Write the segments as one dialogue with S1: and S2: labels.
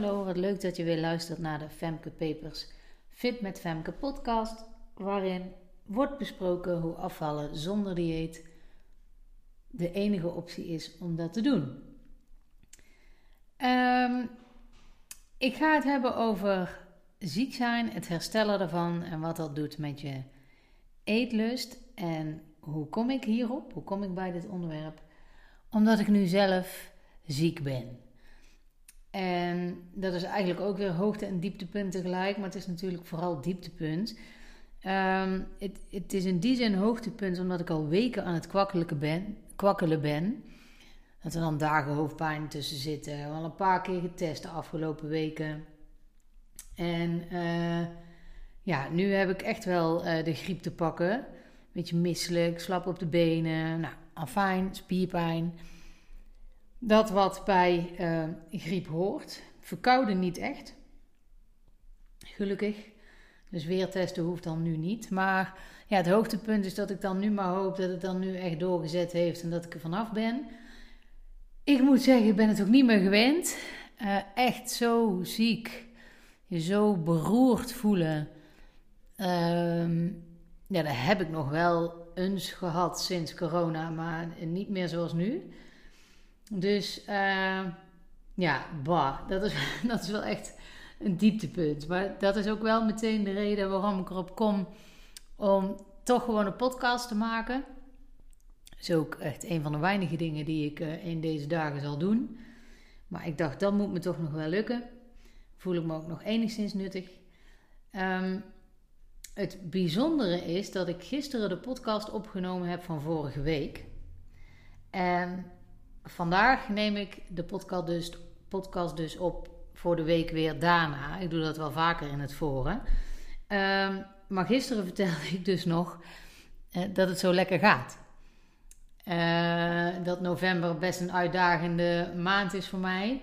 S1: Hallo, wat leuk dat je weer luistert naar de Femke Papers Fit met Femke podcast, waarin wordt besproken hoe afvallen zonder dieet de enige optie is om dat te doen. Ehm, ik ga het hebben over ziek zijn, het herstellen daarvan en wat dat doet met je eetlust. En hoe kom ik hierop? Hoe kom ik bij dit onderwerp? Omdat ik nu zelf ziek ben. Dat is eigenlijk ook weer hoogte- en dieptepunt tegelijk, maar het is natuurlijk vooral dieptepunt. Um, het, het, is in die zin hoogtepunt omdat ik al weken aan het kwakkelen ben. Kwakkelen ben. Dat er dan dagen hoofdpijn tussen zitten. Al een paar keer getest de afgelopen weken. En uh, ja, nu heb ik echt wel uh, de griep te pakken. Beetje misselijk, slap op de benen. Nou, afijn, spierpijn. Dat wat bij uh, griep hoort. Verkouden niet echt. Gelukkig. Dus weer testen hoeft dan nu niet. Maar ja, het hoogtepunt is dat ik dan nu maar hoop dat het dan nu echt doorgezet heeft en dat ik er vanaf ben. Ik moet zeggen, ik ben het ook niet meer gewend. Uh, echt zo ziek. Je zo beroerd voelen. Uh, ja, dat heb ik nog wel eens gehad sinds corona, maar niet meer zoals nu. Dus uh, ja, bah, dat is, dat is wel echt een dieptepunt. Maar dat is ook wel meteen de reden waarom ik erop kom om toch gewoon een podcast te maken. Dat is ook echt een van de weinige dingen die ik uh, in deze dagen zal doen. Maar ik dacht, dat moet me toch nog wel lukken. Voel ik me ook nog enigszins nuttig. Um, het bijzondere is dat ik gisteren de podcast opgenomen heb van vorige week. En vandaag neem ik de podcast dus, podcast dus op voor de week weer daarna. Ik doe dat wel vaker in het forum. Um, maar gisteren vertelde ik dus nog uh, dat het zo lekker gaat. Uh, dat november best een uitdagende maand is voor mij.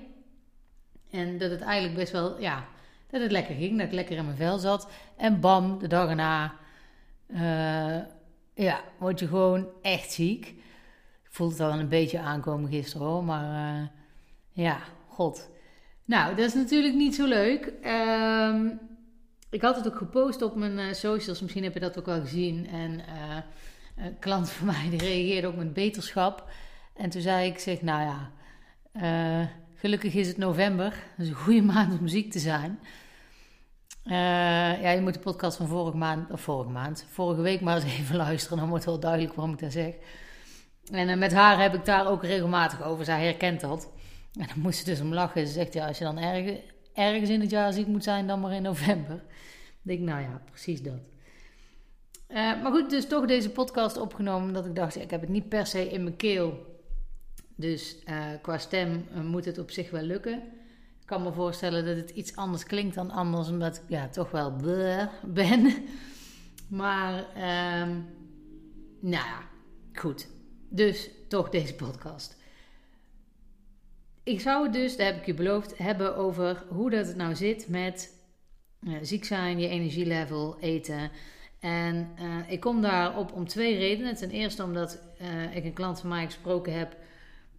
S1: En dat het eigenlijk best wel, ja, dat het lekker ging. Dat ik lekker in mijn vel zat. En bam, de dag erna, uh, ja, word je gewoon echt ziek. Ik voelde het al een beetje aankomen gisteren hoor. Maar ja, god. Nou, dat is natuurlijk niet zo leuk. Um, ik had het ook gepost op mijn uh, socials. Misschien heb je dat ook wel gezien. En uh, een klant van mij die reageerde ook met beterschap. En toen zei ik, zeg, nou ja, uh, gelukkig is het november. Dat is een goede maand om ziek te zijn. ja, je moet de podcast van vorige maand, of vorige maand, vorige week maar eens even luisteren. Dan wordt wel duidelijk waarom ik dat zeg. En met haar heb ik daar ook regelmatig over. Zij herkent dat. En dan moest ze dus om lachen. Ze zegt, ja, als je dan ergens, ergens in het jaar ziek moet zijn, dan maar in november. Denk nou ja, precies dat. Uh, maar goed, dus toch deze podcast opgenomen. Dat ik dacht, ik heb het niet per se in mijn keel. Dus uh, qua stem uh, moet het op zich wel lukken. Ik kan me voorstellen dat het iets anders klinkt dan anders, omdat ik ja, toch wel ben. Maar, uh, nou ja, goed. Dus toch deze podcast. Ik zou het dus, dat heb ik je beloofd, hebben over hoe dat het nou zit met uh, ziek zijn, je energielevel, eten. En uh, ik kom daarop om twee redenen. Ten eerste omdat uh, ik een klant van mij gesproken heb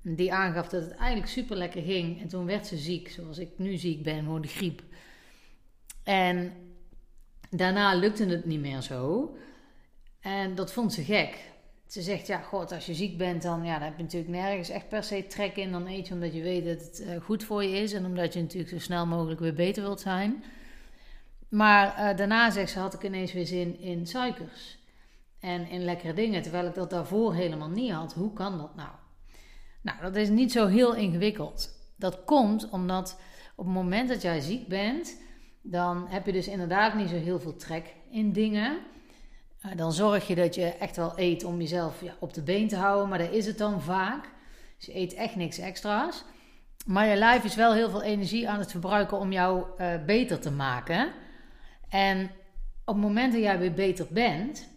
S1: die aangaf dat het eigenlijk super lekker ging. En toen werd ze ziek, zoals ik nu ziek ben, gewoon de griep. En daarna lukte het niet meer zo. En dat vond ze gek. Ze zegt, ja, god, als je ziek bent, dan, ja, dan heb je natuurlijk nergens echt per se trek in. Dan eet je omdat je weet dat het uh, goed voor je is en omdat je natuurlijk zo snel mogelijk weer beter wilt zijn. Maar uh, daarna, zegt ze, had ik ineens weer zin in suikers en in lekkere dingen, terwijl ik dat daarvoor helemaal niet had. Hoe kan dat nou? Nou, dat is niet zo heel ingewikkeld. Dat komt omdat op het moment dat jij ziek bent, dan heb je dus inderdaad niet zo heel veel trek in dingen. Dan zorg je dat je echt wel eet om jezelf ja, op de been te houden, maar dat is het dan vaak. Dus je eet echt niks extra's. Maar je lijf is wel heel veel energie aan het verbruiken om jou uh, beter te maken. En op het moment dat jij weer beter bent,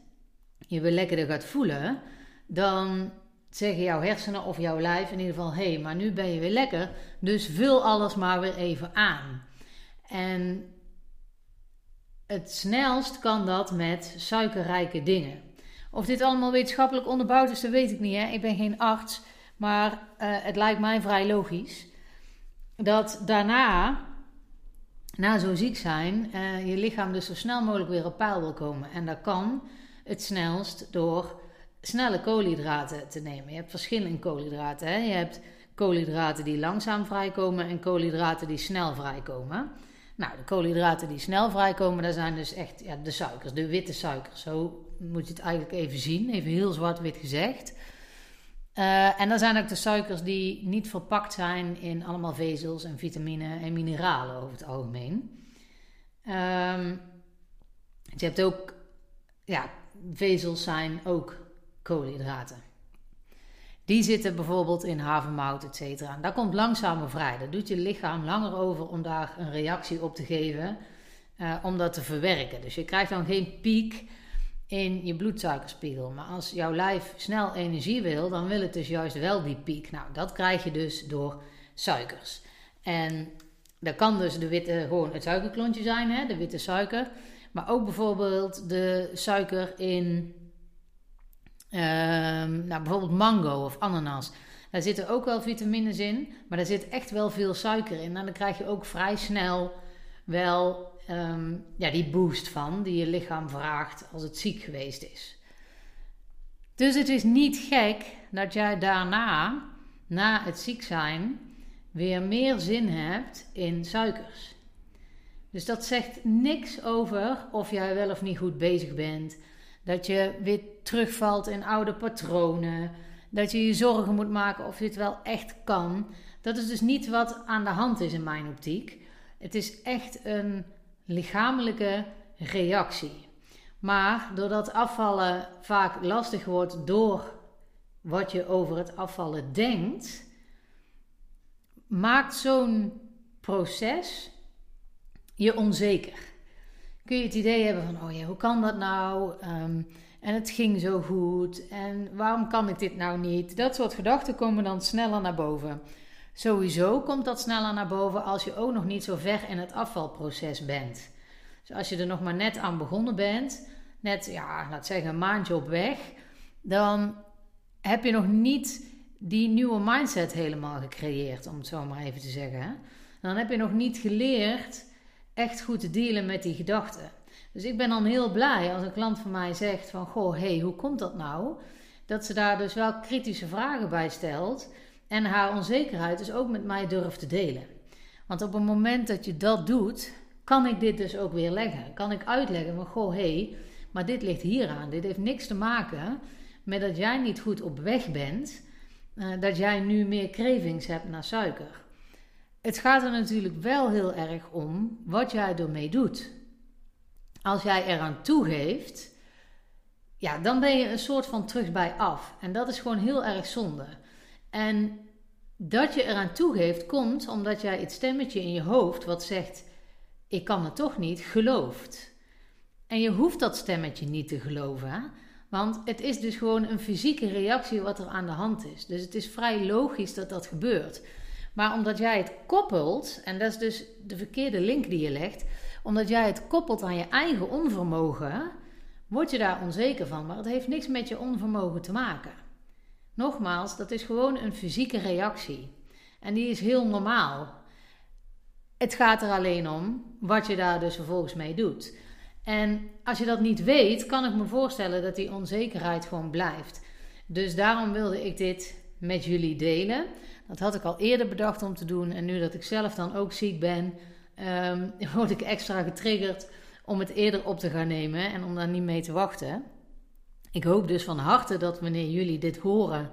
S1: je weer lekkerder gaat voelen, dan zeggen jouw hersenen of jouw lijf in ieder geval: hé, hey, maar nu ben je weer lekker, dus vul alles maar weer even aan. En het snelst kan dat met suikerrijke dingen. Of dit allemaal wetenschappelijk onderbouwd is, dat weet ik niet. Hè? Ik ben geen arts, maar uh, het lijkt mij vrij logisch. dat daarna, na zo ziek zijn, uh, je lichaam dus zo snel mogelijk weer op peil wil komen. En dat kan het snelst door snelle koolhydraten te nemen. Je hebt verschillende koolhydraten. Hè? Je hebt koolhydraten die langzaam vrijkomen en koolhydraten die snel vrijkomen. Nou, de koolhydraten die snel vrijkomen, dat zijn dus echt ja, de suikers, de witte suikers. Zo moet je het eigenlijk even zien, even heel zwart-wit gezegd. Uh, en dan zijn ook de suikers die niet verpakt zijn in allemaal vezels en vitamine en mineralen over het algemeen. Um, je hebt ook, ja, vezels zijn ook koolhydraten. Die zitten bijvoorbeeld in havermout, et cetera. En dat komt langzamer vrij. Dat doet je lichaam langer over om daar een reactie op te geven, uh, om dat te verwerken. Dus je krijgt dan geen piek in je bloedsuikerspiegel. Maar als jouw lijf snel energie wil, dan wil het dus juist wel die piek. Nou, dat krijg je dus door suikers. En dat kan dus de witte, gewoon het suikerklontje zijn, hè, de witte suiker. Maar ook bijvoorbeeld de suiker in nou, bijvoorbeeld mango of ananas. Daar zitten ook wel vitamines in, maar daar zit echt wel veel suiker in. En dan krijg je ook vrij snel wel ehm, ja, die boost van, die je lichaam vraagt als het ziek geweest is. Dus het is niet gek dat jij daarna, na het ziek zijn, weer meer zin hebt in suikers. Dus dat zegt niks over of jij wel of niet goed bezig bent. Dat je weer terugvalt in oude patronen. Dat je je zorgen moet maken of je het wel echt kan. Dat is dus niet wat aan de hand is in mijn optiek. Het is echt een lichamelijke reactie. Maar doordat afvallen vaak lastig wordt door wat je over het afvallen denkt, maakt zo'n proces je onzeker kun je het idee hebben van, oh ja, hoe kan dat nou? Um, en het ging zo goed. En waarom kan ik dit nou niet? Dat soort gedachten komen dan sneller naar boven. Sowieso komt dat sneller naar boven als je ook nog niet zo ver in het afvalproces bent. Dus als je er nog maar net aan begonnen bent, net, ja, laat zeggen, een maandje op weg, dan heb je nog niet die nieuwe mindset helemaal gecreëerd, om het zo maar even te zeggen. Dan heb je nog niet geleerd echt goed te dealen met die gedachten. Dus ik ben dan heel blij als een klant van mij zegt van... Goh, hey, hoe komt dat nou? Dat ze daar dus wel kritische vragen bij stelt... en haar onzekerheid dus ook met mij durft te delen. Want op het moment dat je dat doet... kan ik dit dus ook weer leggen. Kan ik uitleggen van... Goh, hey, maar dit ligt hieraan. Dit heeft niks te maken met dat jij niet goed op weg bent... Uh, dat jij nu meer cravings hebt naar suiker het gaat er natuurlijk wel heel erg om wat jij ermee doet. Als jij eraan toegeeft, ja, dan ben je een soort van terug bij af. En dat is gewoon heel erg zonde. En dat je eraan toegeeft komt omdat jij het stemmetje in je hoofd wat zegt: Ik kan het toch niet, gelooft. En je hoeft dat stemmetje niet te geloven, want het is dus gewoon een fysieke reactie wat er aan de hand is. Dus het is vrij logisch dat dat gebeurt. Maar omdat jij het koppelt, en dat is dus de verkeerde link die je legt, omdat jij het koppelt aan je eigen onvermogen, word je daar onzeker van. Maar het heeft niks met je onvermogen te maken. Nogmaals, dat is gewoon een fysieke reactie. En die is heel normaal. Het gaat er alleen om wat je daar dus vervolgens mee doet. En als je dat niet weet, kan ik me voorstellen dat die onzekerheid gewoon blijft. Dus daarom wilde ik dit met jullie delen. Dat had ik al eerder bedacht om te doen. En nu dat ik zelf dan ook ziek ben, um, word ik extra getriggerd om het eerder op te gaan nemen en om daar niet mee te wachten. Ik hoop dus van harte dat wanneer jullie dit horen,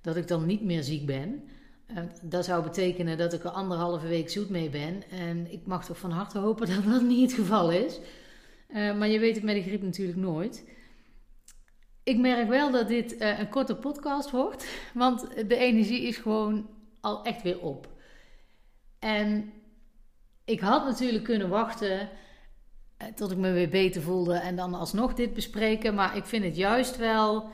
S1: dat ik dan niet meer ziek ben. Uh, dat zou betekenen dat ik er anderhalve week zoet mee ben. En ik mag toch van harte hopen dat dat niet het geval is. Uh, maar je weet het met de griep natuurlijk nooit. Ik merk wel dat dit uh, een korte podcast wordt, want de energie is gewoon al echt weer op. En ik had natuurlijk kunnen wachten eh, tot ik me weer beter voelde en dan alsnog dit bespreken, maar ik vind het juist wel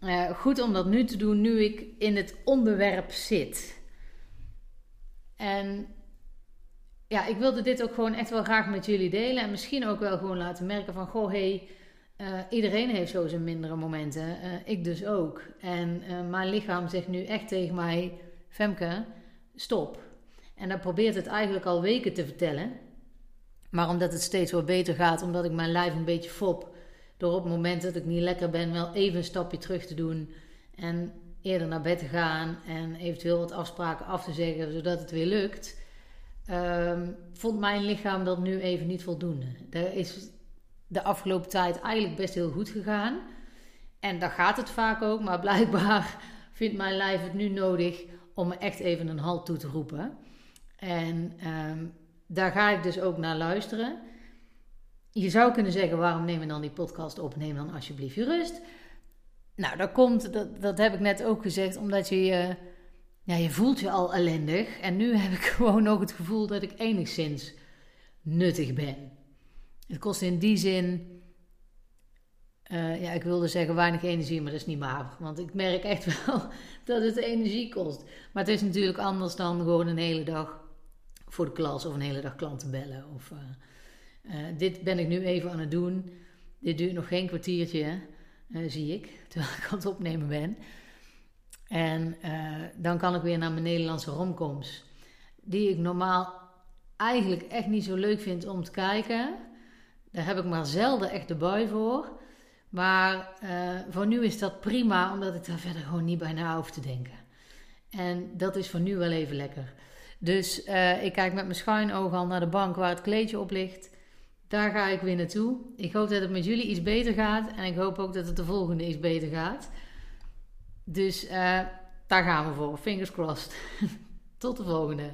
S1: uh, goed om dat nu te doen, nu ik in het onderwerp zit. En ja, ik wilde dit ook gewoon echt wel graag met jullie delen en misschien ook wel gewoon laten merken van, goh, hey, uh, iedereen heeft zo zijn mindere momenten. Uh, ik dus ook. En uh, mijn lichaam zegt nu echt tegen mij: Femke, stop. En dan probeert het eigenlijk al weken te vertellen. Maar omdat het steeds wat beter gaat, omdat ik mijn lijf een beetje fop. Door op het moment dat ik niet lekker ben, wel even een stapje terug te doen. En eerder naar bed te gaan. En eventueel wat afspraken af te zeggen, zodat het weer lukt. Um, vond mijn lichaam dat nu even niet voldoende. Er is de afgelopen tijd eigenlijk best heel goed gegaan. En daar gaat het vaak ook, maar blijkbaar vindt mijn lijf het nu nodig om me echt even een halt toe te roepen. En ehm, daar ga ik dus ook naar luisteren. Je zou kunnen zeggen, waarom neem je dan die podcast op? Neem dan alsjeblieft je rust. Nou, dat komt, dat, dat heb ik net ook gezegd, omdat je je, ja, je voelt je al ellendig. En nu heb ik gewoon ook het gevoel dat ik enigszins nuttig ben. Het kost in die zin uh, ja, ik wilde zeggen weinig energie, maar dat is niet waar. Want ik merk echt wel dat het energie kost. Maar het is natuurlijk anders dan gewoon een hele dag voor de klas of een hele dag klanten bellen. Of, uh, uh, dit ben ik nu even aan het doen. Dit duurt nog geen kwartiertje, zie ik, terwijl ik aan het opnemen ben. En dan kan ik weer naar mijn Nederlandse romcoms. Die ik normaal eigenlijk echt niet zo leuk vind om te kijken. Daar heb ik maar zelden echt de bui voor. Maar uh, voor nu is dat prima, omdat ik daar verder gewoon niet bij na hoef te denken. En dat is voor nu wel even lekker. Dus uh, ik kijk met mijn schuin oog al naar de bank waar het kleedje op ligt. Daar ga ik weer naartoe. Ik hoop dat het met jullie iets beter gaat. En ik hoop ook dat het de volgende iets beter gaat. Dus uh, daar gaan we voor. Fingers crossed. Tot de volgende.